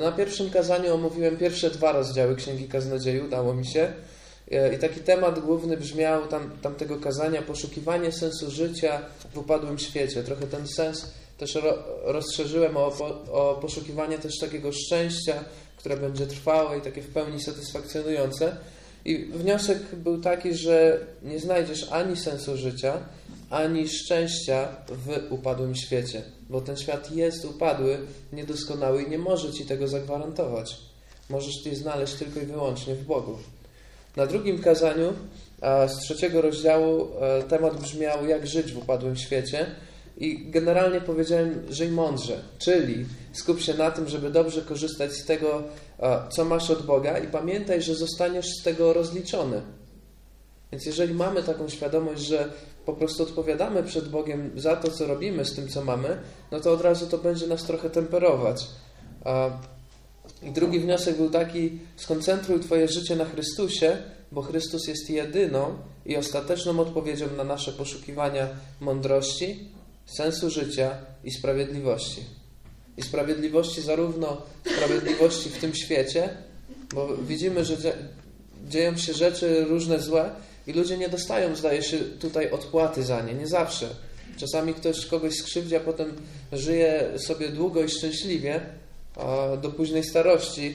Na pierwszym kazaniu omówiłem pierwsze dwa rozdziały Księgi Kaznodziei, udało mi się. I taki temat główny brzmiał tam, tamtego kazania poszukiwanie sensu życia w upadłym świecie. Trochę ten sens też ro, rozszerzyłem o, o poszukiwanie też takiego szczęścia, które będzie trwałe i takie w pełni satysfakcjonujące. I wniosek był taki, że nie znajdziesz ani sensu życia, ani szczęścia w upadłym świecie, bo ten świat jest upadły, niedoskonały i nie może ci tego zagwarantować. Możesz je znaleźć tylko i wyłącznie w Bogu. Na drugim kazaniu z trzeciego rozdziału e, temat brzmiał jak żyć w upadłym świecie i generalnie powiedziałem żyj mądrze, czyli skup się na tym, żeby dobrze korzystać z tego, co masz od Boga i pamiętaj, że zostaniesz z tego rozliczony. Więc jeżeli mamy taką świadomość, że po prostu odpowiadamy przed Bogiem za to, co robimy z tym, co mamy, no to od razu to będzie nas trochę temperować. I drugi wniosek był taki: skoncentruj Twoje życie na Chrystusie, bo Chrystus jest jedyną i ostateczną odpowiedzią na nasze poszukiwania mądrości, sensu życia i sprawiedliwości. I sprawiedliwości, zarówno sprawiedliwości w tym świecie, bo widzimy, że dzieją się rzeczy różne złe i ludzie nie dostają, zdaje się, tutaj odpłaty za nie. Nie zawsze. Czasami ktoś kogoś skrzywdzi, a potem żyje sobie długo i szczęśliwie do późnej starości.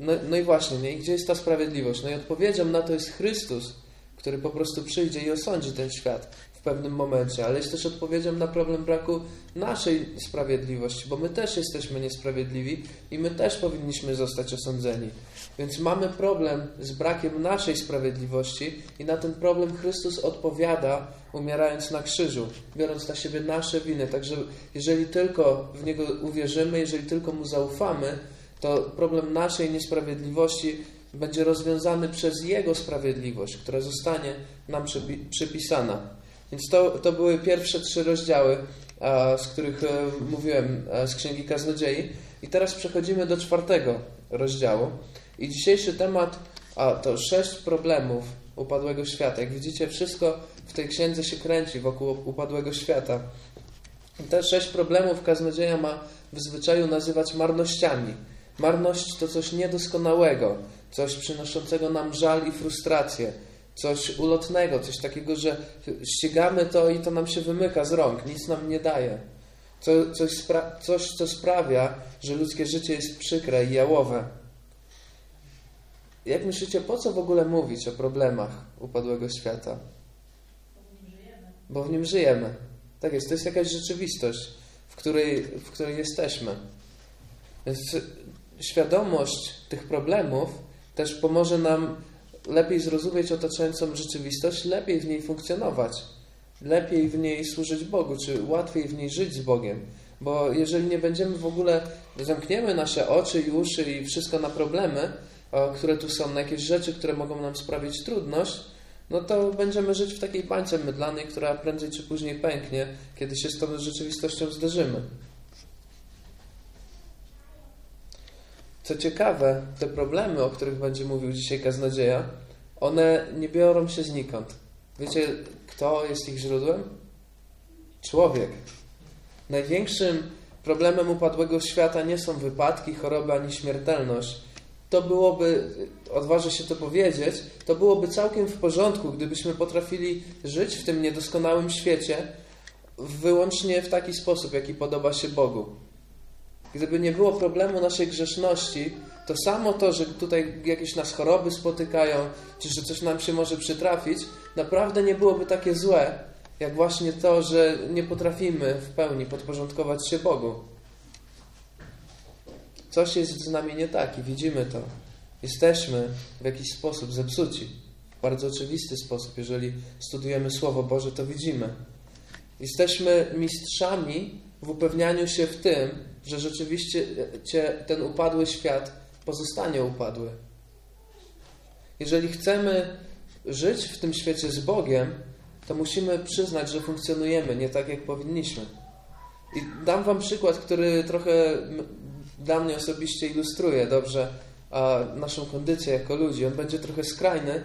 No, no i właśnie, nie? I gdzie jest ta sprawiedliwość? No i odpowiedzią na to jest Chrystus, który po prostu przyjdzie i osądzi ten świat pewnym momencie, ale jest też odpowiedzią na problem braku naszej sprawiedliwości, bo my też jesteśmy niesprawiedliwi i my też powinniśmy zostać osądzeni. Więc mamy problem z brakiem naszej sprawiedliwości i na ten problem Chrystus odpowiada, umierając na krzyżu, biorąc na siebie nasze winy. Także jeżeli tylko w Niego uwierzymy, jeżeli tylko Mu zaufamy, to problem naszej niesprawiedliwości będzie rozwiązany przez Jego sprawiedliwość, która zostanie nam przypisana. Więc to, to były pierwsze trzy rozdziały, z których e, mówiłem z Księgi Kaznodziei. I teraz przechodzimy do czwartego rozdziału. I dzisiejszy temat a, to sześć problemów upadłego świata. Jak widzicie, wszystko w tej księdze się kręci wokół upadłego świata. I te sześć problemów kaznodzieja ma w zwyczaju nazywać marnościami. Marność to coś niedoskonałego, coś przynoszącego nam żal i frustrację coś ulotnego, coś takiego, że ścigamy to i to nam się wymyka z rąk, nic nam nie daje. Co, coś, coś, co sprawia, że ludzkie życie jest przykre i jałowe. Jak myślicie, po co w ogóle mówić o problemach upadłego świata? Bo w nim żyjemy. Tak jest, to jest jakaś rzeczywistość, w której, w której jesteśmy. Więc świadomość tych problemów też pomoże nam lepiej zrozumieć otaczającą rzeczywistość, lepiej w niej funkcjonować, lepiej w niej służyć Bogu, czy łatwiej w niej żyć z Bogiem. Bo jeżeli nie będziemy w ogóle, zamkniemy nasze oczy i uszy i wszystko na problemy, które tu są, na jakieś rzeczy, które mogą nam sprawić trudność, no to będziemy żyć w takiej bańce mydlanej, która prędzej czy później pęknie, kiedy się z tą rzeczywistością zderzymy. Co ciekawe, te problemy, o których będzie mówił dzisiaj kaznodzieja, one nie biorą się znikąd. Wiecie, kto jest ich źródłem? Człowiek. Największym problemem upadłego świata nie są wypadki, choroby ani śmiertelność. To byłoby, odważę się to powiedzieć, to byłoby całkiem w porządku, gdybyśmy potrafili żyć w tym niedoskonałym świecie wyłącznie w taki sposób, jaki podoba się Bogu. Gdyby nie było problemu naszej grzeszności, to samo to, że tutaj jakieś nas choroby spotykają, czy że coś nam się może przytrafić, naprawdę nie byłoby takie złe, jak właśnie to, że nie potrafimy w pełni podporządkować się Bogu. Coś jest z nami nie tak i widzimy to. Jesteśmy w jakiś sposób zepsuci. W bardzo oczywisty sposób. Jeżeli studujemy Słowo Boże, to widzimy. Jesteśmy mistrzami w upewnianiu się w tym, że rzeczywiście ten upadły świat pozostanie upadły. Jeżeli chcemy żyć w tym świecie z Bogiem, to musimy przyznać, że funkcjonujemy nie tak, jak powinniśmy. I dam Wam przykład, który trochę dla mnie osobiście ilustruje dobrze naszą kondycję jako ludzi. On będzie trochę skrajny,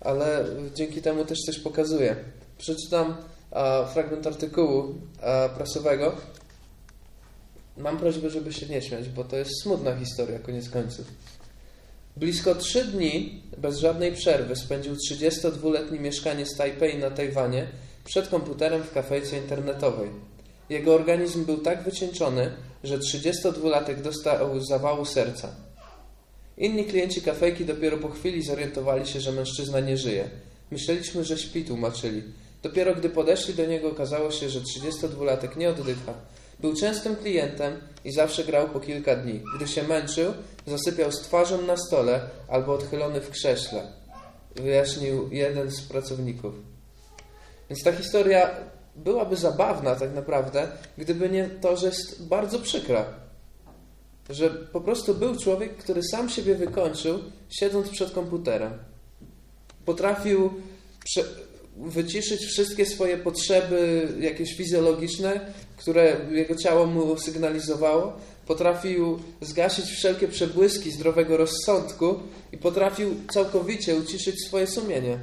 ale dzięki temu też coś pokazuje. Przeczytam fragment artykułu prasowego mam prośbę, żeby się nie śmiać, bo to jest smutna historia, koniec końców. Blisko trzy dni, bez żadnej przerwy, spędził 32-letni mieszkaniec Tajpej na Tajwanie przed komputerem w kafejce internetowej. Jego organizm był tak wycieńczony, że 32-latek dostał zawału serca. Inni klienci kafejki dopiero po chwili zorientowali się, że mężczyzna nie żyje. Myśleliśmy, że śpi, tłumaczyli. Dopiero gdy podeszli do niego, okazało się, że 32-latek nie oddycha. Był częstym klientem i zawsze grał po kilka dni. Gdy się męczył, zasypiał z twarzą na stole albo odchylony w krześle. Wyjaśnił jeden z pracowników. Więc ta historia byłaby zabawna tak naprawdę, gdyby nie to, że jest bardzo przykra. Że po prostu był człowiek, który sam siebie wykończył, siedząc przed komputerem. Potrafił wyciszyć wszystkie swoje potrzeby jakieś fizjologiczne, które jego ciało mu sygnalizowało. Potrafił zgasić wszelkie przebłyski zdrowego rozsądku i potrafił całkowicie uciszyć swoje sumienie.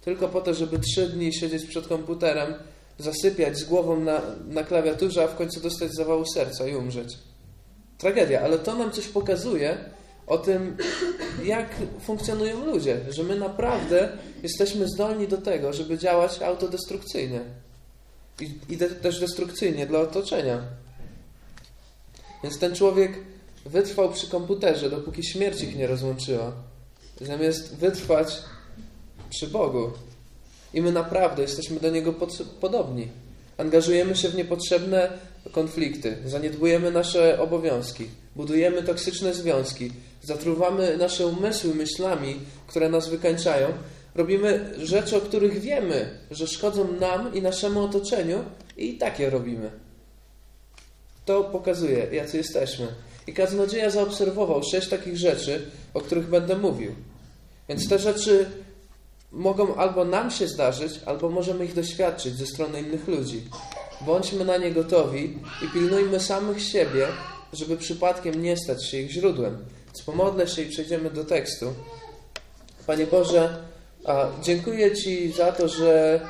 Tylko po to, żeby trzy dni siedzieć przed komputerem, zasypiać z głową na, na klawiaturze, a w końcu dostać zawału serca i umrzeć. Tragedia, ale to nam coś pokazuje, o tym, jak funkcjonują ludzie, że my naprawdę jesteśmy zdolni do tego, żeby działać autodestrukcyjnie i, i de, też destrukcyjnie dla otoczenia. Więc ten człowiek wytrwał przy komputerze, dopóki śmierć ich nie rozłączyła, zamiast wytrwać przy Bogu. I my naprawdę jesteśmy do Niego pod, podobni. Angażujemy się w niepotrzebne konflikty, zaniedbujemy nasze obowiązki, budujemy toksyczne związki, zatruwamy nasze umysły myślami, które nas wykańczają, robimy rzeczy, o których wiemy, że szkodzą nam i naszemu otoczeniu i tak je robimy. To pokazuje, jacy jesteśmy. I kaznodzieja zaobserwował sześć takich rzeczy, o których będę mówił. Więc te rzeczy mogą albo nam się zdarzyć, albo możemy ich doświadczyć ze strony innych ludzi. Bądźmy na nie gotowi i pilnujmy samych siebie, żeby przypadkiem nie stać się ich źródłem. Więc pomodlę się i przejdziemy do tekstu. Panie Boże, dziękuję Ci za to, że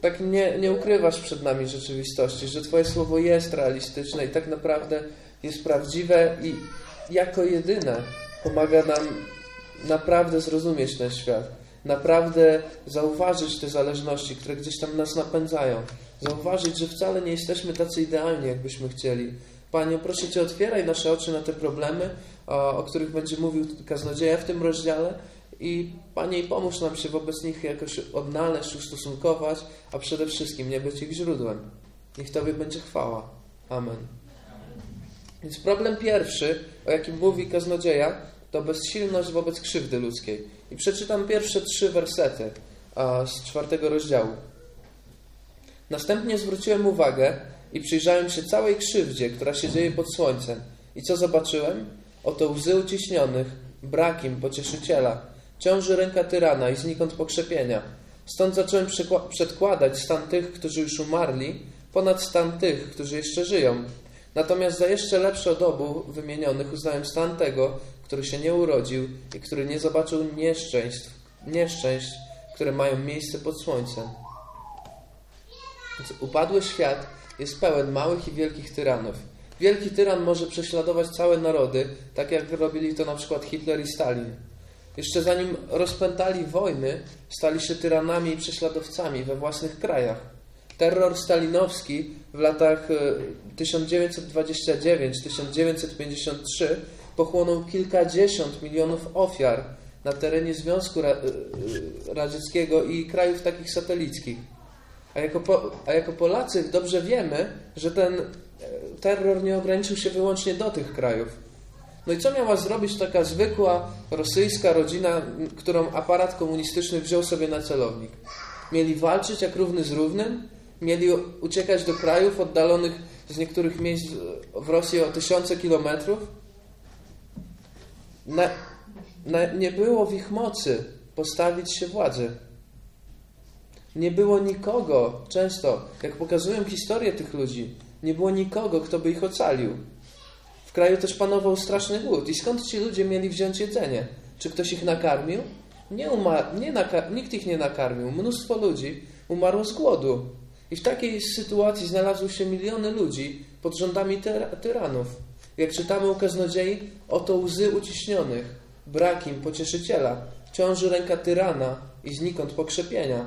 tak nie, nie ukrywasz przed nami rzeczywistości, że Twoje słowo jest realistyczne i tak naprawdę jest prawdziwe i jako jedyne pomaga nam naprawdę zrozumieć ten świat. Naprawdę zauważyć te zależności, które gdzieś tam nas napędzają. Zauważyć, że wcale nie jesteśmy tacy idealni, jakbyśmy chcieli. Panie, proszę Cię, otwieraj nasze oczy na te problemy, o, o których będzie mówił kaznodzieja w tym rozdziale. I Panie, pomóż nam się wobec nich jakoś odnaleźć, ustosunkować, a przede wszystkim nie być ich źródłem. Niech Tobie będzie chwała. Amen. Więc problem pierwszy, o jakim mówi kaznodzieja, to bezsilność wobec krzywdy ludzkiej. I przeczytam pierwsze trzy wersety z czwartego rozdziału. Następnie zwróciłem uwagę i przyjrzałem się całej krzywdzie, która się dzieje pod słońcem. I co zobaczyłem? Oto łzy uciśnionych, brakiem pocieszyciela, ciąży ręka tyrana i znikąd pokrzepienia. Stąd zacząłem przedkładać stan tych, którzy już umarli, ponad stan tych, którzy jeszcze żyją. Natomiast za jeszcze lepszy od obu wymienionych uznałem stan tego, który się nie urodził i który nie zobaczył nieszczęść, nieszczęść które mają miejsce pod słońcem. Więc upadły świat jest pełen małych i wielkich tyranów. Wielki tyran może prześladować całe narody, tak jak robili to na przykład Hitler i Stalin. Jeszcze zanim rozpętali wojny, stali się tyranami i prześladowcami we własnych krajach. Terror stalinowski w latach 1929-1953 e, pochłonął kilkadziesiąt milionów ofiar na terenie Związku e, Radzieckiego i krajów takich satelickich. A jako, po, a jako Polacy dobrze wiemy, że ten e, terror nie ograniczył się wyłącznie do tych krajów. No i co miała zrobić taka zwykła rosyjska rodzina, którą aparat komunistyczny wziął sobie na celownik? Mieli walczyć jak równy z równym? Mieli uciekać do krajów oddalonych z niektórych miejsc w Rosji o tysiące kilometrów? Na, na, nie było w ich mocy postawić się władzy. Nie było nikogo, często, jak pokazują historię tych ludzi, nie było nikogo, kto by ich ocalił. W kraju też panował straszny głód. I skąd ci ludzie mieli wziąć jedzenie? Czy ktoś ich nakarmił? Nie, nie nakar, nikt ich nie nakarmił. Mnóstwo ludzi umarło z głodu. I w takiej sytuacji znalazły się miliony ludzi pod rządami tyranów. Jak czytamy u kaznodziei, oto łzy uciśnionych, brak im pocieszyciela, ciąży ręka tyrana i znikąd pokrzepienia.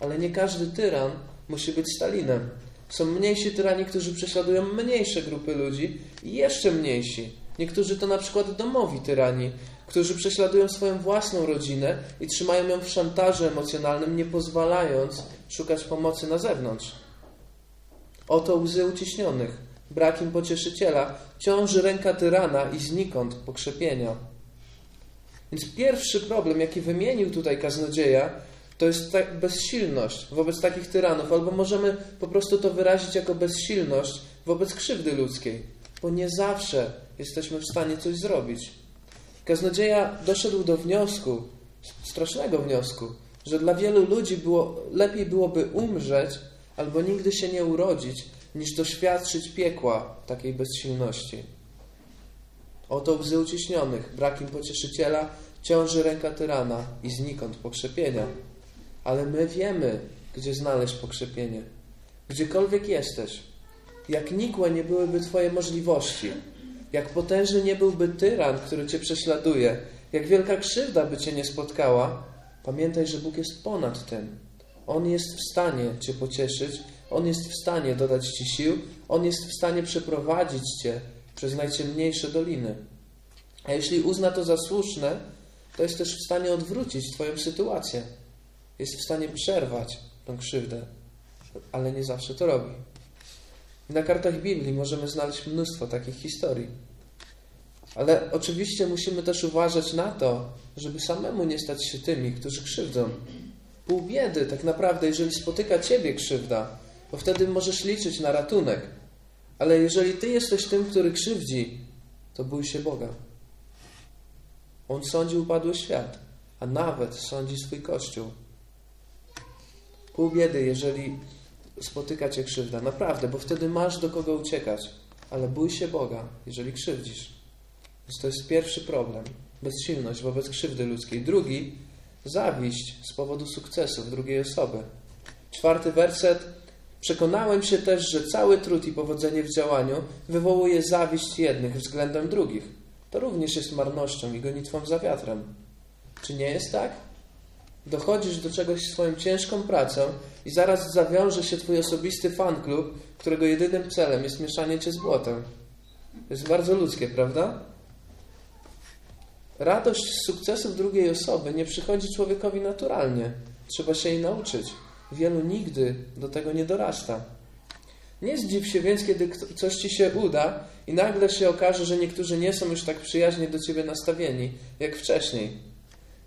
Ale nie każdy tyran musi być Stalinem. Są mniejsi tyrani, którzy prześladują mniejsze grupy ludzi i jeszcze mniejsi. Niektórzy to na przykład domowi tyrani, którzy prześladują swoją własną rodzinę i trzymają ją w szantażu emocjonalnym, nie pozwalając szukać pomocy na zewnątrz. Oto łzy uciśnionych, brak im pocieszyciela, ciąży ręka tyrana i znikąd pokrzepienia. Więc pierwszy problem, jaki wymienił tutaj kaznodzieja, to jest tak bezsilność wobec takich tyranów, albo możemy po prostu to wyrazić jako bezsilność wobec krzywdy ludzkiej, bo nie zawsze jesteśmy w stanie coś zrobić. Kaznodzieja doszedł do wniosku, strasznego wniosku, że dla wielu ludzi było, lepiej byłoby umrzeć albo nigdy się nie urodzić, niż doświadczyć piekła takiej bezsilności. Oto łzy uciśnionych, brak im pocieszyciela, ciąży ręka tyrana i znikąd pokrzepienia. Ale my wiemy, gdzie znaleźć pokrzepienie. Gdziekolwiek jesteś, jak nikłe nie byłyby Twoje możliwości, jak potężny nie byłby tyran, który Cię prześladuje, jak wielka krzywda by Cię nie spotkała, pamiętaj, że Bóg jest ponad tym. On jest w stanie Cię pocieszyć, On jest w stanie dodać Ci sił, On jest w stanie przeprowadzić Cię przez najciemniejsze doliny. A jeśli uzna to za słuszne, to jest też w stanie odwrócić Twoją sytuację. Jest w stanie przerwać tą krzywdę, ale nie zawsze to robi. Na kartach Biblii możemy znaleźć mnóstwo takich historii. Ale oczywiście musimy też uważać na to, żeby samemu nie stać się tymi, którzy krzywdzą. Pół biedy tak naprawdę, jeżeli spotyka Ciebie krzywda, bo wtedy możesz liczyć na ratunek. Ale jeżeli Ty jesteś tym, który krzywdzi, to bój się Boga. On sądzi upadły świat, a nawet sądzi swój Kościół. Pół biedy, jeżeli spotyka cię krzywda. Naprawdę, bo wtedy masz do kogo uciekać. Ale bój się Boga, jeżeli krzywdzisz. Więc to jest pierwszy problem. Bezsilność wobec krzywdy ludzkiej. Drugi, zawiść z powodu sukcesów drugiej osoby. Czwarty werset. Przekonałem się też, że cały trud i powodzenie w działaniu wywołuje zawiść jednych względem drugich. To również jest marnością i gonitwą za wiatrem. Czy nie jest tak? dochodzisz do czegoś swoją ciężką pracą i zaraz zawiąże się twój osobisty fanklub, którego jedynym celem jest mieszanie cię z błotem. To jest bardzo ludzkie, prawda? Radość z sukcesów drugiej osoby nie przychodzi człowiekowi naturalnie. Trzeba się jej nauczyć. Wielu nigdy do tego nie dorasta. Nie zdziw się więc, kiedy coś ci się uda i nagle się okaże, że niektórzy nie są już tak przyjaźnie do ciebie nastawieni, jak wcześniej.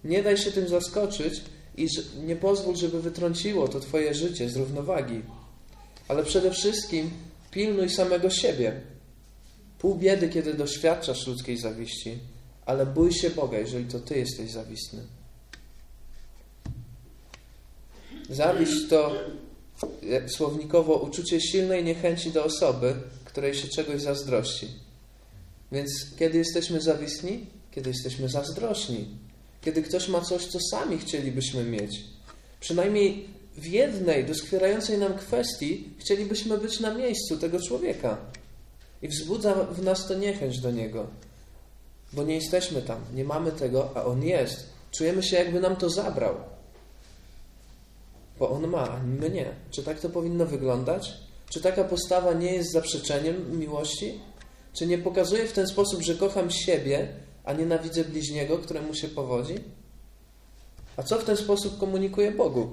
Nie daj się tym zaskoczyć i nie pozwól, żeby wytrąciło to Twoje życie z równowagi. Ale przede wszystkim pilnuj samego siebie. Pół biedy, kiedy doświadczasz ludzkiej zawiści, ale bój się Boga, jeżeli to Ty jesteś zawistny. Zawiść to e, słownikowo uczucie silnej niechęci do osoby, której się czegoś zazdrości. Więc kiedy jesteśmy zawistni? Kiedy jesteśmy zazdrośni kiedy ktoś ma coś, co sami chcielibyśmy mieć. Przynajmniej w jednej doskwierającej nam kwestii chcielibyśmy być na miejscu tego człowieka. I wzbudza w nas to niechęć do niego. Bo nie jesteśmy tam, nie mamy tego, a on jest. Czujemy się, jakby nam to zabrał. Bo on ma, a my nie. Czy tak to powinno wyglądać? Czy taka postawa nie jest zaprzeczeniem miłości? Czy nie pokazuje w ten sposób, że kocham siebie, a nienawidzę bliźniego, któremu się powodzi? A co w ten sposób komunikuje Bogu?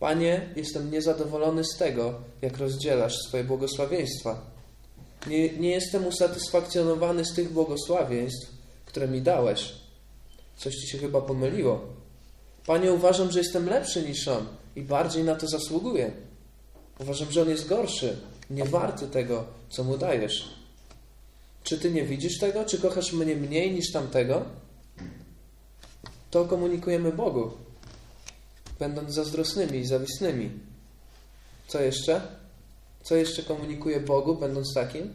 Panie, jestem niezadowolony z tego, jak rozdzielasz swoje błogosławieństwa. Nie, nie jestem usatysfakcjonowany z tych błogosławieństw, które mi dałeś. Coś ci się chyba pomyliło. Panie, uważam, że jestem lepszy niż on i bardziej na to zasługuję. Uważam, że on jest gorszy, nie warty tego, co mu dajesz. Czy ty nie widzisz tego? Czy kochasz mnie mniej niż tamtego? To komunikujemy Bogu, będąc zazdrosnymi i zawistnymi. Co jeszcze? Co jeszcze komunikuje Bogu, będąc takim?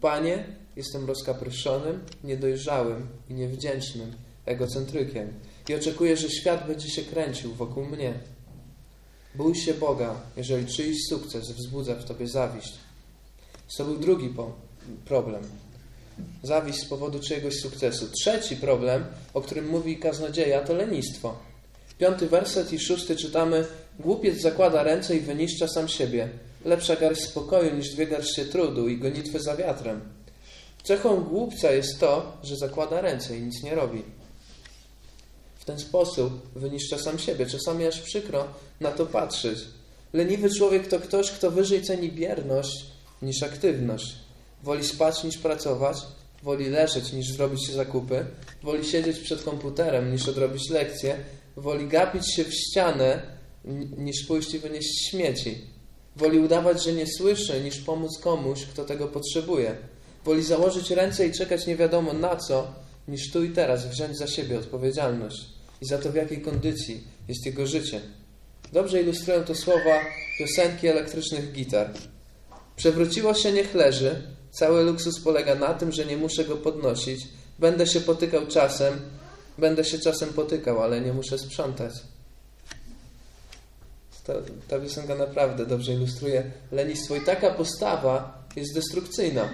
Panie, jestem rozkapryszonym, niedojrzałym i niewdzięcznym egocentrykiem i oczekuję, że świat będzie się kręcił wokół mnie. Bój się Boga, jeżeli czyjś sukces wzbudza w tobie zawiść. To był drugi problem. Zawiść z powodu czyjegoś sukcesu. Trzeci problem, o którym mówi kaznodzieja, to lenistwo. Piąty werset i szósty czytamy Głupiec zakłada ręce i wyniszcza sam siebie. Lepsza garść spokoju niż dwie garście trudu i gonitwy za wiatrem. Cechą głupca jest to, że zakłada ręce i nic nie robi. Ten sposób wyniszcza sam siebie. Czasami aż przykro na to patrzeć. Leniwy człowiek to ktoś, kto wyżej ceni bierność niż aktywność. Woli spać niż pracować, woli leżeć niż zrobić zakupy, woli siedzieć przed komputerem niż odrobić lekcje, woli gapić się w ścianę niż pójść i wynieść śmieci. Woli udawać, że nie słyszy, niż pomóc komuś, kto tego potrzebuje. Woli założyć ręce i czekać nie wiadomo na co, niż tu i teraz wziąć za siebie odpowiedzialność i za to, w jakiej kondycji jest jego życie. Dobrze ilustrują to słowa piosenki elektrycznych gitar. Przewróciło się, niech leży. Cały luksus polega na tym, że nie muszę go podnosić. Będę się potykał czasem, będę się czasem potykał, ale nie muszę sprzątać. Ta, ta piosenka naprawdę dobrze ilustruje lenistwo. I taka postawa jest destrukcyjna.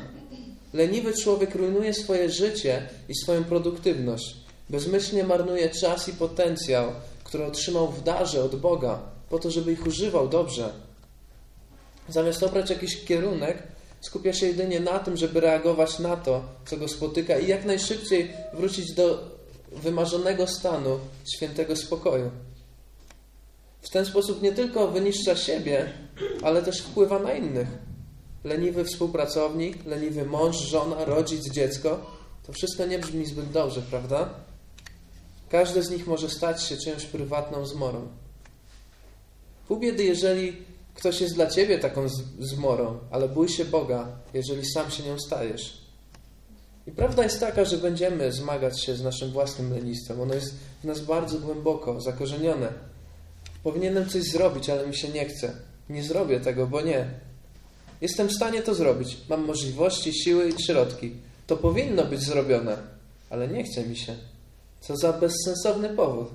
Leniwy człowiek rujnuje swoje życie i swoją produktywność. Bezmyślnie marnuje czas i potencjał, który otrzymał w darze od Boga, po to, żeby ich używał dobrze. Zamiast obrać jakiś kierunek, skupia się jedynie na tym, żeby reagować na to, co go spotyka i jak najszybciej wrócić do wymarzonego stanu świętego spokoju. W ten sposób nie tylko wyniszcza siebie, ale też wpływa na innych. Leniwy współpracownik, leniwy mąż, żona, rodzic, dziecko to wszystko nie brzmi zbyt dobrze, prawda? Każdy z nich może stać się czyjąś prywatną zmorą. Pół biedy, jeżeli ktoś jest dla ciebie taką zmorą, ale bój się Boga, jeżeli sam się nią stajesz. I prawda jest taka, że będziemy zmagać się z naszym własnym lenistwem. Ono jest w nas bardzo głęboko zakorzenione. Powinienem coś zrobić, ale mi się nie chce. Nie zrobię tego, bo nie. Jestem w stanie to zrobić. Mam możliwości, siły i środki. To powinno być zrobione, ale nie chce mi się. Co za bezsensowny powód.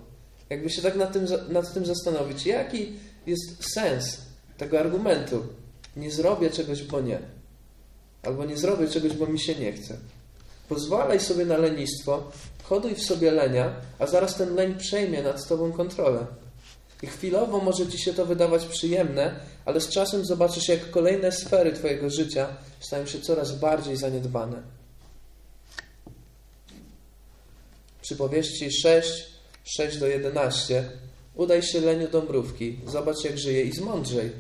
Jakby się tak nad tym, nad tym zastanowić, jaki jest sens tego argumentu. Nie zrobię czegoś, bo nie. Albo nie zrobię czegoś, bo mi się nie chce. Pozwalaj sobie na lenistwo, hoduj w sobie lenia, a zaraz ten leń przejmie nad tobą kontrolę. I chwilowo może ci się to wydawać przyjemne, ale z czasem zobaczysz, jak kolejne sfery twojego życia stają się coraz bardziej zaniedbane. Przypowieści 6, 6 do 11 Udaj się leniu do mrówki, zobacz jak żyje i zmądrzej.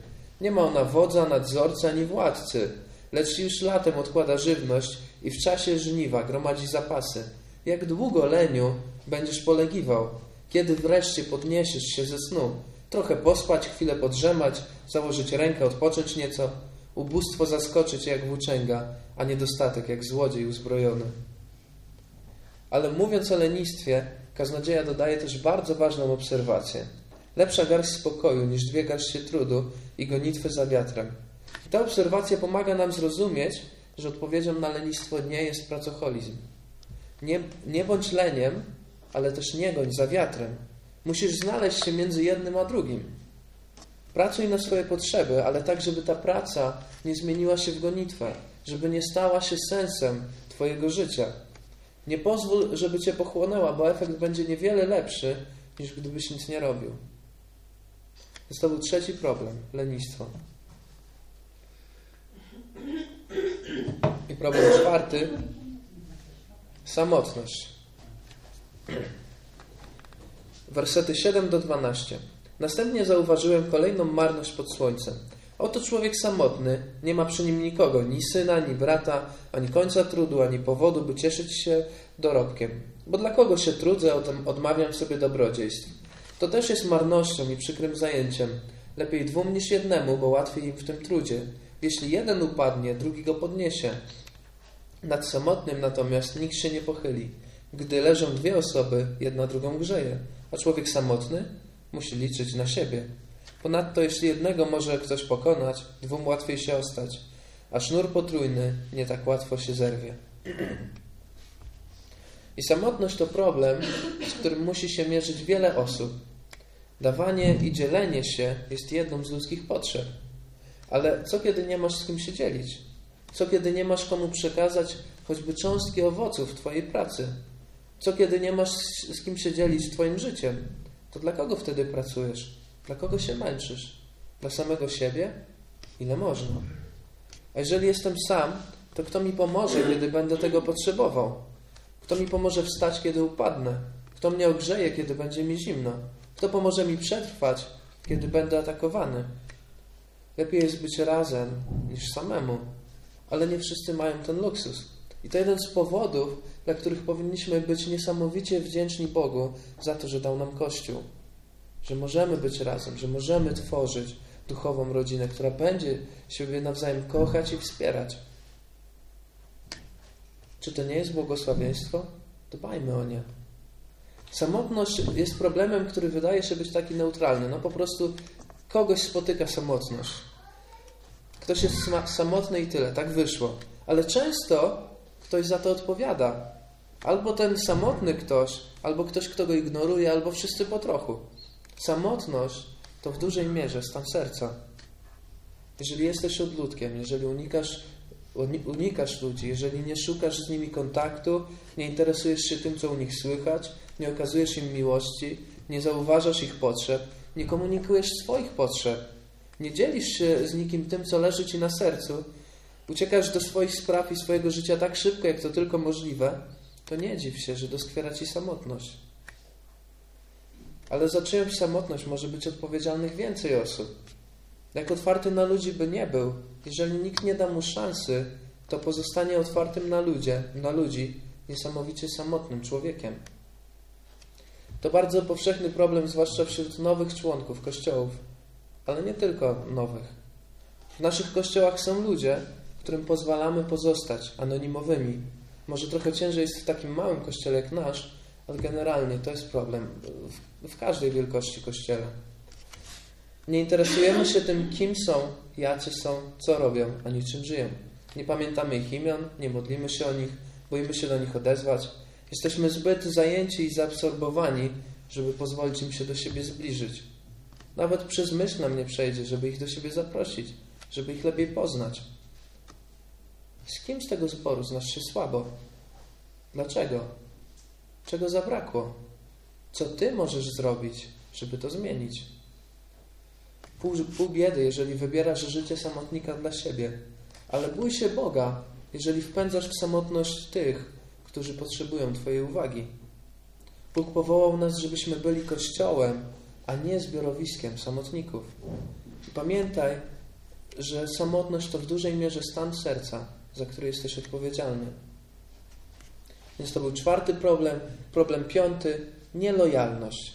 Nie ma ona wodza, nadzorcy ani władcy, lecz już latem odkłada żywność i w czasie żniwa gromadzi zapasy. Jak długo, leniu, będziesz polegiwał? Kiedy wreszcie podniesiesz się ze snu? Trochę pospać, chwilę podrzemać, założyć rękę, odpocząć nieco. Ubóstwo zaskoczyć jak włóczęga, a niedostatek jak złodziej uzbrojony. Ale mówiąc o lenistwie, kaznodzieja dodaje też bardzo ważną obserwację. Lepsza garść spokoju niż dwie garście trudu i gonitwy za wiatrem. I ta obserwacja pomaga nam zrozumieć, że odpowiedzią na lenistwo nie jest pracoholizm. Nie, nie bądź leniem, ale też nie goń za wiatrem. Musisz znaleźć się między jednym a drugim. Pracuj na swoje potrzeby, ale tak, żeby ta praca nie zmieniła się w gonitwę, żeby nie stała się sensem Twojego życia. Nie pozwól, żeby Cię pochłonęła, bo efekt będzie niewiele lepszy, niż gdybyś nic nie robił. To był trzeci problem lenistwo. I problem czwarty samotność. Wersety 7 do 12. Następnie zauważyłem kolejną marność pod słońcem. Oto człowiek samotny, nie ma przy nim nikogo, ni syna, ni brata, ani końca trudu, ani powodu, by cieszyć się dorobkiem. Bo dla kogo się trudzę, odmawiam sobie dobrodziejstw. To też jest marnością i przykrym zajęciem. Lepiej dwóm niż jednemu, bo łatwiej im w tym trudzie. Jeśli jeden upadnie, drugi go podniesie. Nad samotnym natomiast nikt się nie pochyli. Gdy leżą dwie osoby, jedna drugą grzeje, a człowiek samotny musi liczyć na siebie. Ponadto, jeśli jednego może ktoś pokonać, dwóm łatwiej się ostać, a sznur potrójny nie tak łatwo się zerwie. I samotność to problem, z którym musi się mierzyć wiele osób. Dawanie i dzielenie się jest jedną z ludzkich potrzeb. Ale co kiedy nie masz z kim się dzielić? Co kiedy nie masz komu przekazać choćby cząstki owoców Twojej pracy? Co kiedy nie masz z kim się dzielić Twoim życiem? To dla kogo wtedy pracujesz? Dla kogo się męczysz? Dla samego siebie? Ile można? A jeżeli jestem sam, to kto mi pomoże, kiedy będę tego potrzebował? Kto mi pomoże wstać, kiedy upadnę? Kto mnie ogrzeje, kiedy będzie mi zimno? Kto pomoże mi przetrwać, kiedy będę atakowany? Lepiej jest być razem niż samemu, ale nie wszyscy mają ten luksus. I to jeden z powodów, dla których powinniśmy być niesamowicie wdzięczni Bogu za to, że dał nam Kościół. Że możemy być razem, że możemy tworzyć duchową rodzinę, która będzie siebie nawzajem kochać i wspierać. Czy to nie jest błogosławieństwo? Dbajmy o nie. Samotność jest problemem, który wydaje się być taki neutralny. No po prostu kogoś spotyka samotność. Ktoś jest samotny i tyle, tak wyszło. Ale często ktoś za to odpowiada. Albo ten samotny ktoś, albo ktoś, kto go ignoruje, albo wszyscy po trochu. Samotność to w dużej mierze stan serca. Jeżeli jesteś odludkiem, jeżeli unikasz, unikasz ludzi, jeżeli nie szukasz z nimi kontaktu, nie interesujesz się tym, co u nich słychać, nie okazujesz im miłości, nie zauważasz ich potrzeb, nie komunikujesz swoich potrzeb, nie dzielisz się z nikim tym, co leży ci na sercu, uciekasz do swoich spraw i swojego życia tak szybko, jak to tylko możliwe, to nie dziw się, że doskwiera ci samotność. Ale za czyjąś samotność może być odpowiedzialnych więcej osób. Jak otwarty na ludzi by nie był, jeżeli nikt nie da mu szansy, to pozostanie otwartym na, ludzie, na ludzi niesamowicie samotnym człowiekiem. To bardzo powszechny problem, zwłaszcza wśród nowych członków kościołów, ale nie tylko nowych. W naszych kościołach są ludzie, którym pozwalamy pozostać anonimowymi. Może trochę ciężej jest w takim małym kościele jak nasz, ale generalnie to jest problem w, w każdej wielkości kościele. Nie interesujemy się tym, kim są, jacy są, co robią, ani czym żyją. Nie pamiętamy ich imion, nie modlimy się o nich, boimy się do nich odezwać. Jesteśmy zbyt zajęci i zaabsorbowani, żeby pozwolić im się do siebie zbliżyć. Nawet przez myśl nam nie przejdzie, żeby ich do siebie zaprosić, żeby ich lepiej poznać. Z kim z tego zboru znasz się słabo? Dlaczego? Czego zabrakło? Co ty możesz zrobić, żeby to zmienić? Pół, pół biedy, jeżeli wybierasz życie samotnika dla siebie, ale bój się Boga, jeżeli wpędzasz w samotność tych, którzy potrzebują Twojej uwagi. Bóg powołał nas, żebyśmy byli kościołem, a nie zbiorowiskiem samotników. Pamiętaj, że samotność to w dużej mierze stan serca, za który jesteś odpowiedzialny. Więc to był czwarty problem. Problem piąty nielojalność.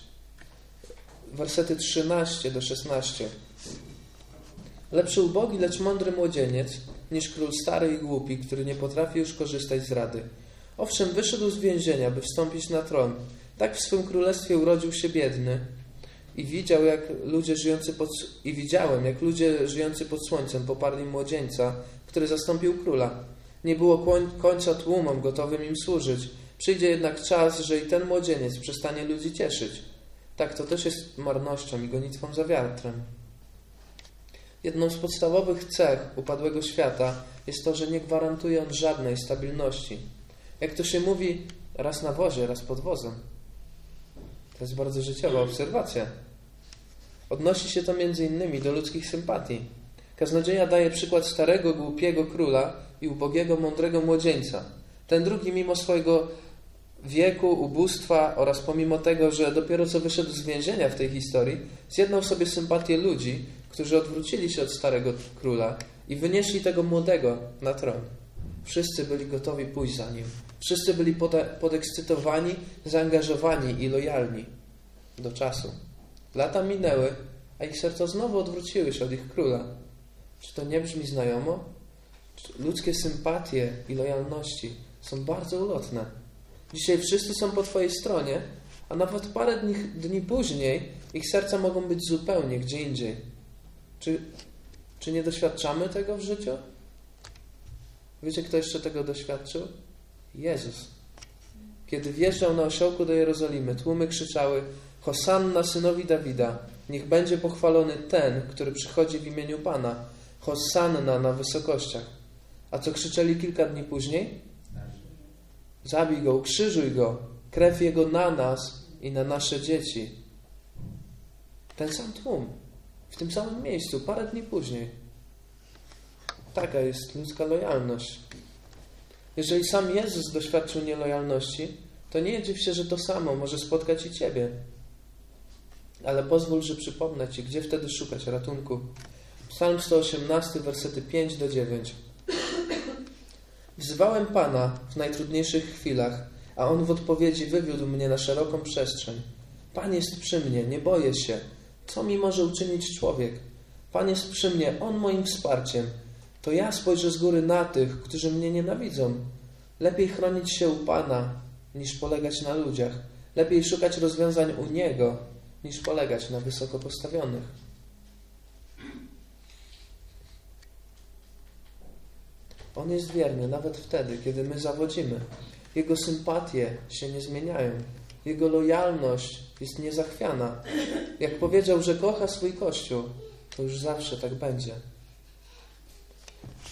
Wersety 13 do 16. Lepszy ubogi, lecz mądry młodzieniec, niż król stary i głupi, który nie potrafi już korzystać z rady. Owszem, wyszedł z więzienia, by wstąpić na tron. Tak w swym królestwie urodził się biedny i widział, jak ludzie żyjący pod, i widziałem, jak ludzie żyjący pod słońcem poparli młodzieńca, który zastąpił króla. Nie było końca tłumom gotowym im służyć. Przyjdzie jednak czas, że i ten młodzieniec przestanie ludzi cieszyć. Tak, to też jest marnością i gonitwą za wiatrem. Jedną z podstawowych cech upadłego świata jest to, że nie gwarantuje on żadnej stabilności. Jak to się mówi, raz na wozie, raz pod wozem. To jest bardzo życiowa obserwacja. Odnosi się to między innymi do ludzkich sympatii. Kaznodzieja daje przykład starego, głupiego króla i ubogiego, mądrego młodzieńca. Ten drugi, mimo swojego wieku, ubóstwa oraz pomimo tego, że dopiero co wyszedł z więzienia w tej historii, zjednał sobie sympatię ludzi, którzy odwrócili się od starego króla i wynieśli tego młodego na tron. Wszyscy byli gotowi pójść za nim. Wszyscy byli podekscytowani, zaangażowani i lojalni do czasu. Lata minęły, a ich serca znowu odwróciły się od ich króla. Czy to nie brzmi znajomo? Ludzkie sympatie i lojalności są bardzo ulotne. Dzisiaj wszyscy są po Twojej stronie, a nawet parę dni, dni później ich serca mogą być zupełnie gdzie indziej. Czy, czy nie doświadczamy tego w życiu? Wiecie, kto jeszcze tego doświadczył? Jezus. Kiedy wjeżdżał na osiołku do Jerozolimy, tłumy krzyczały: Hosanna synowi Dawida, niech będzie pochwalony ten, który przychodzi w imieniu Pana. Hosanna na wysokościach. A co krzyczeli kilka dni później? Zabij go, ukrzyżuj go, krew jego na nas i na nasze dzieci. Ten sam tłum, w tym samym miejscu, parę dni później. Taka jest ludzka lojalność. Jeżeli sam Jezus doświadczył nielojalności, to nie dziw się, że to samo może spotkać i Ciebie. Ale pozwól, że przypomnę Ci, gdzie wtedy szukać ratunku. Psalm 118, wersety 5 do 9. Wzywałem Pana w najtrudniejszych chwilach, a On w odpowiedzi wywiódł mnie na szeroką przestrzeń. Pan jest przy mnie, nie boję się. Co mi może uczynić człowiek? Pan jest przy mnie, On moim wsparciem. To ja spojrzę z góry na tych, którzy mnie nienawidzą. Lepiej chronić się u Pana, niż polegać na ludziach. Lepiej szukać rozwiązań u Niego, niż polegać na wysoko postawionych. On jest wierny nawet wtedy, kiedy my zawodzimy. Jego sympatie się nie zmieniają. Jego lojalność jest niezachwiana. Jak powiedział, że kocha swój Kościół, to już zawsze tak będzie.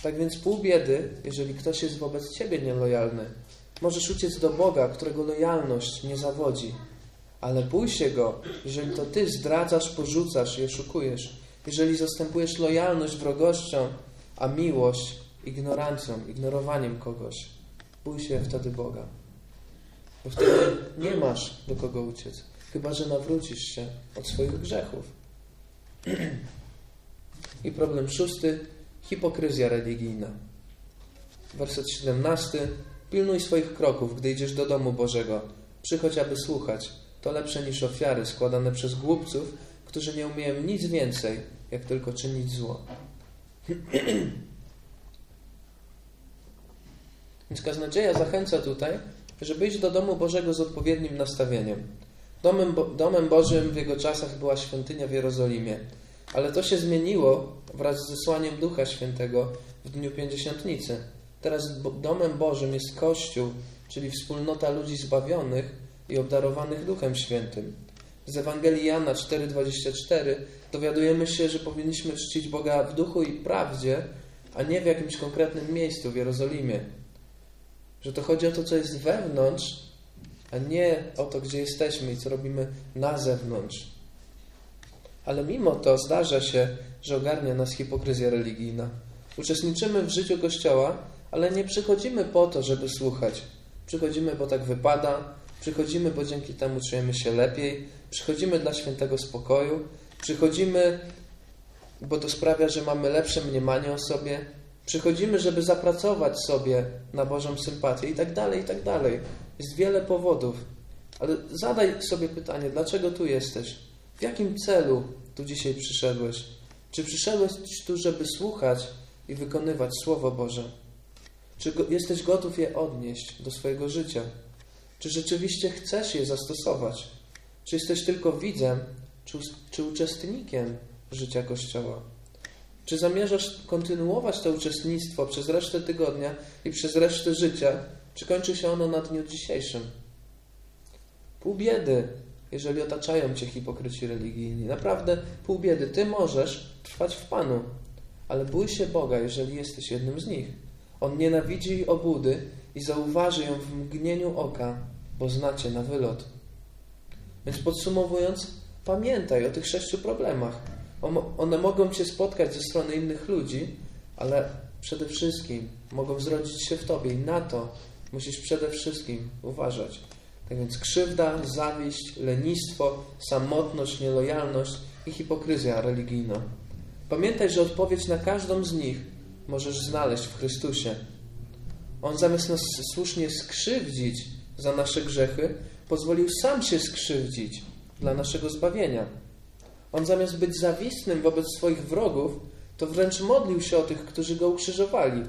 Tak więc pół biedy, jeżeli ktoś jest wobec Ciebie nielojalny. Możesz uciec do Boga, którego lojalność nie zawodzi. Ale bój się Go, jeżeli to Ty zdradzasz, porzucasz i oszukujesz. Jeżeli zastępujesz lojalność wrogością, a miłość ignorancją, ignorowaniem kogoś. Bój się wtedy Boga. Bo wtedy nie masz do kogo uciec. Chyba, że nawrócisz się od swoich grzechów. I problem szósty. Hipokryzja religijna. Werset 17. Pilnuj swoich kroków, gdy idziesz do domu Bożego. Przychodź, aby słuchać. To lepsze niż ofiary składane przez głupców, którzy nie umieją nic więcej, jak tylko czynić zło. Więc kaznodzieja zachęca tutaj, żeby iść do domu Bożego z odpowiednim nastawieniem. Domem, Bo domem Bożym w jego czasach była świątynia w Jerozolimie, ale to się zmieniło wraz z zesłaniem Ducha Świętego w dniu Pięćdziesiątnicy. Teraz domem Bożym jest Kościół, czyli wspólnota ludzi zbawionych i obdarowanych Duchem Świętym. Z Ewangelii Jana 4,24 dowiadujemy się, że powinniśmy czcić Boga w duchu i prawdzie, a nie w jakimś konkretnym miejscu w Jerozolimie. Że to chodzi o to, co jest wewnątrz, a nie o to, gdzie jesteśmy i co robimy na zewnątrz. Ale mimo to zdarza się, że ogarnia nas hipokryzja religijna. Uczestniczymy w życiu Kościoła, ale nie przychodzimy po to, żeby słuchać. Przychodzimy, bo tak wypada, przychodzimy, bo dzięki temu czujemy się lepiej, przychodzimy dla świętego spokoju, przychodzimy, bo to sprawia, że mamy lepsze mniemanie o sobie, przychodzimy, żeby zapracować sobie na Bożą sympatię i tak dalej, i tak dalej. Jest wiele powodów. Ale zadaj sobie pytanie, dlaczego tu jesteś? W jakim celu tu dzisiaj przyszedłeś? Czy przyszedłeś tu, żeby słuchać i wykonywać Słowo Boże? Czy jesteś gotów je odnieść do swojego życia? Czy rzeczywiście chcesz je zastosować? Czy jesteś tylko widzem, czy, czy uczestnikiem życia Kościoła? Czy zamierzasz kontynuować to uczestnictwo przez resztę tygodnia i przez resztę życia? Czy kończy się ono na dniu dzisiejszym? Pół biedy, jeżeli otaczają cię hipokryci religijni. Naprawdę pół biedy. Ty możesz trwać w Panu, ale bój się Boga, jeżeli jesteś jednym z nich. On nienawidzi jej obłudy i zauważy ją w mgnieniu oka, bo znacie na wylot. Więc podsumowując, pamiętaj o tych sześciu problemach. One mogą Cię spotkać ze strony innych ludzi, ale przede wszystkim mogą zrodzić się w Tobie i na to musisz przede wszystkim uważać. Tak więc krzywda, zawiść, lenistwo, samotność, nielojalność i hipokryzja religijna. Pamiętaj, że odpowiedź na każdą z nich możesz znaleźć w Chrystusie. On zamiast nas słusznie skrzywdzić za nasze grzechy, pozwolił sam się skrzywdzić dla naszego zbawienia. On zamiast być zawistnym wobec swoich wrogów, to wręcz modlił się o tych, którzy go ukrzyżowali.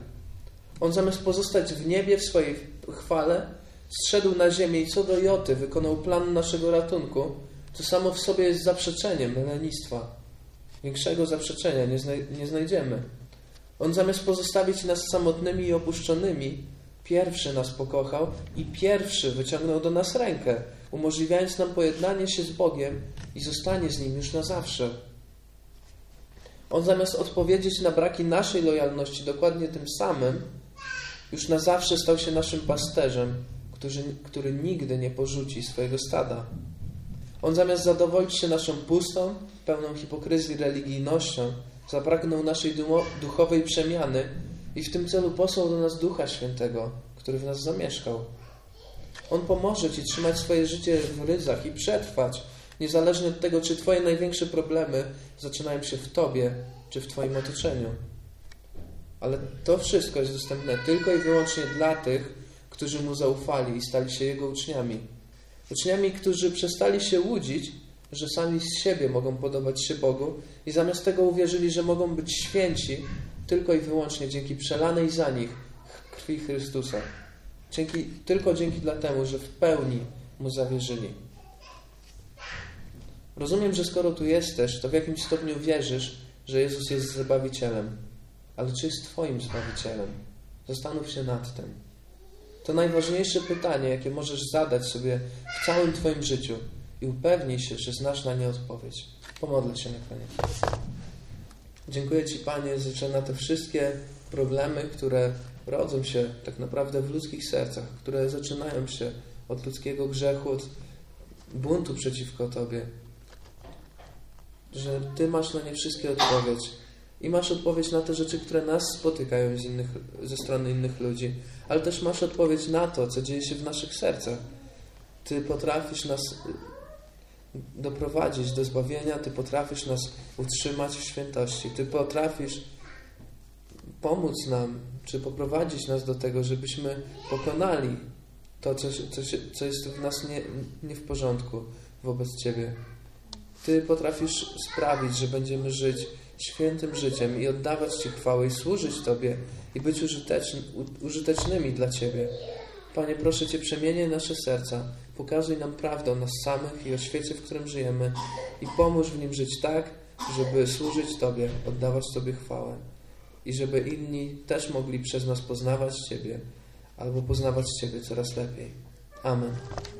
On zamiast pozostać w niebie w swojej chwale, zszedł na ziemię i co do Joty wykonał plan naszego ratunku, to samo w sobie jest zaprzeczeniem lenistwa. Większego zaprzeczenia nie, nie znajdziemy. On zamiast pozostawić nas samotnymi i opuszczonymi, pierwszy nas pokochał i pierwszy wyciągnął do nas rękę, umożliwiając nam pojednanie się z Bogiem i zostanie z Nim już na zawsze. On zamiast odpowiedzieć na braki naszej lojalności dokładnie tym samym, już na zawsze stał się naszym pasterzem, który, który nigdy nie porzuci swojego stada. On zamiast zadowolić się naszą pustą, pełną hipokryzji religijnością, zapragnął naszej duchowej przemiany i w tym celu posłał do nas Ducha Świętego, który w nas zamieszkał. On pomoże Ci trzymać swoje życie w ryzach i przetrwać, niezależnie od tego, czy Twoje największe problemy zaczynają się w Tobie, czy w Twoim otoczeniu. Ale to wszystko jest dostępne tylko i wyłącznie dla tych, którzy Mu zaufali i stali się Jego uczniami. Uczniami, którzy przestali się łudzić, że sami z siebie mogą podobać się Bogu i zamiast tego uwierzyli, że mogą być święci tylko i wyłącznie dzięki przelanej za nich krwi Chrystusa. Dzięki, tylko dzięki temu, że w pełni Mu zawierzyli. Rozumiem, że skoro tu jesteś, to w jakimś stopniu wierzysz, że Jezus jest Zbawicielem. Ale czy jest Twoim Zbawicielem? Zastanów się nad tym. To najważniejsze pytanie, jakie możesz zadać sobie w całym Twoim życiu i upewnij się, że znasz na nie odpowiedź. Pomodlę się na koniec. Dziękuję Ci, Panie, że na te wszystkie problemy, które rodzą się tak naprawdę w ludzkich sercach, które zaczynają się od ludzkiego grzechu, od buntu przeciwko Tobie, że Ty masz na nie wszystkie odpowiedź. I masz odpowiedź na te rzeczy, które nas spotykają z innych, ze strony innych ludzi, ale też masz odpowiedź na to, co dzieje się w naszych sercach. Ty potrafisz nas doprowadzić do zbawienia, Ty potrafisz nas utrzymać w świętości, Ty potrafisz pomóc nam, czy poprowadzić nas do tego, żebyśmy pokonali to, co, co, co jest w nas nie, nie w porządku wobec Ciebie. Ty potrafisz sprawić, że będziemy żyć świętym życiem i oddawać Ci chwałę i służyć Tobie i być użyteczny, użytecznymi dla Ciebie. Panie, proszę Cię, przemieniaj nasze serca, pokazuj nam prawdę o nas samych i o świecie, w którym żyjemy i pomóż w nim żyć tak, żeby służyć Tobie, oddawać Tobie chwałę i żeby inni też mogli przez nas poznawać Ciebie albo poznawać Ciebie coraz lepiej. Amen.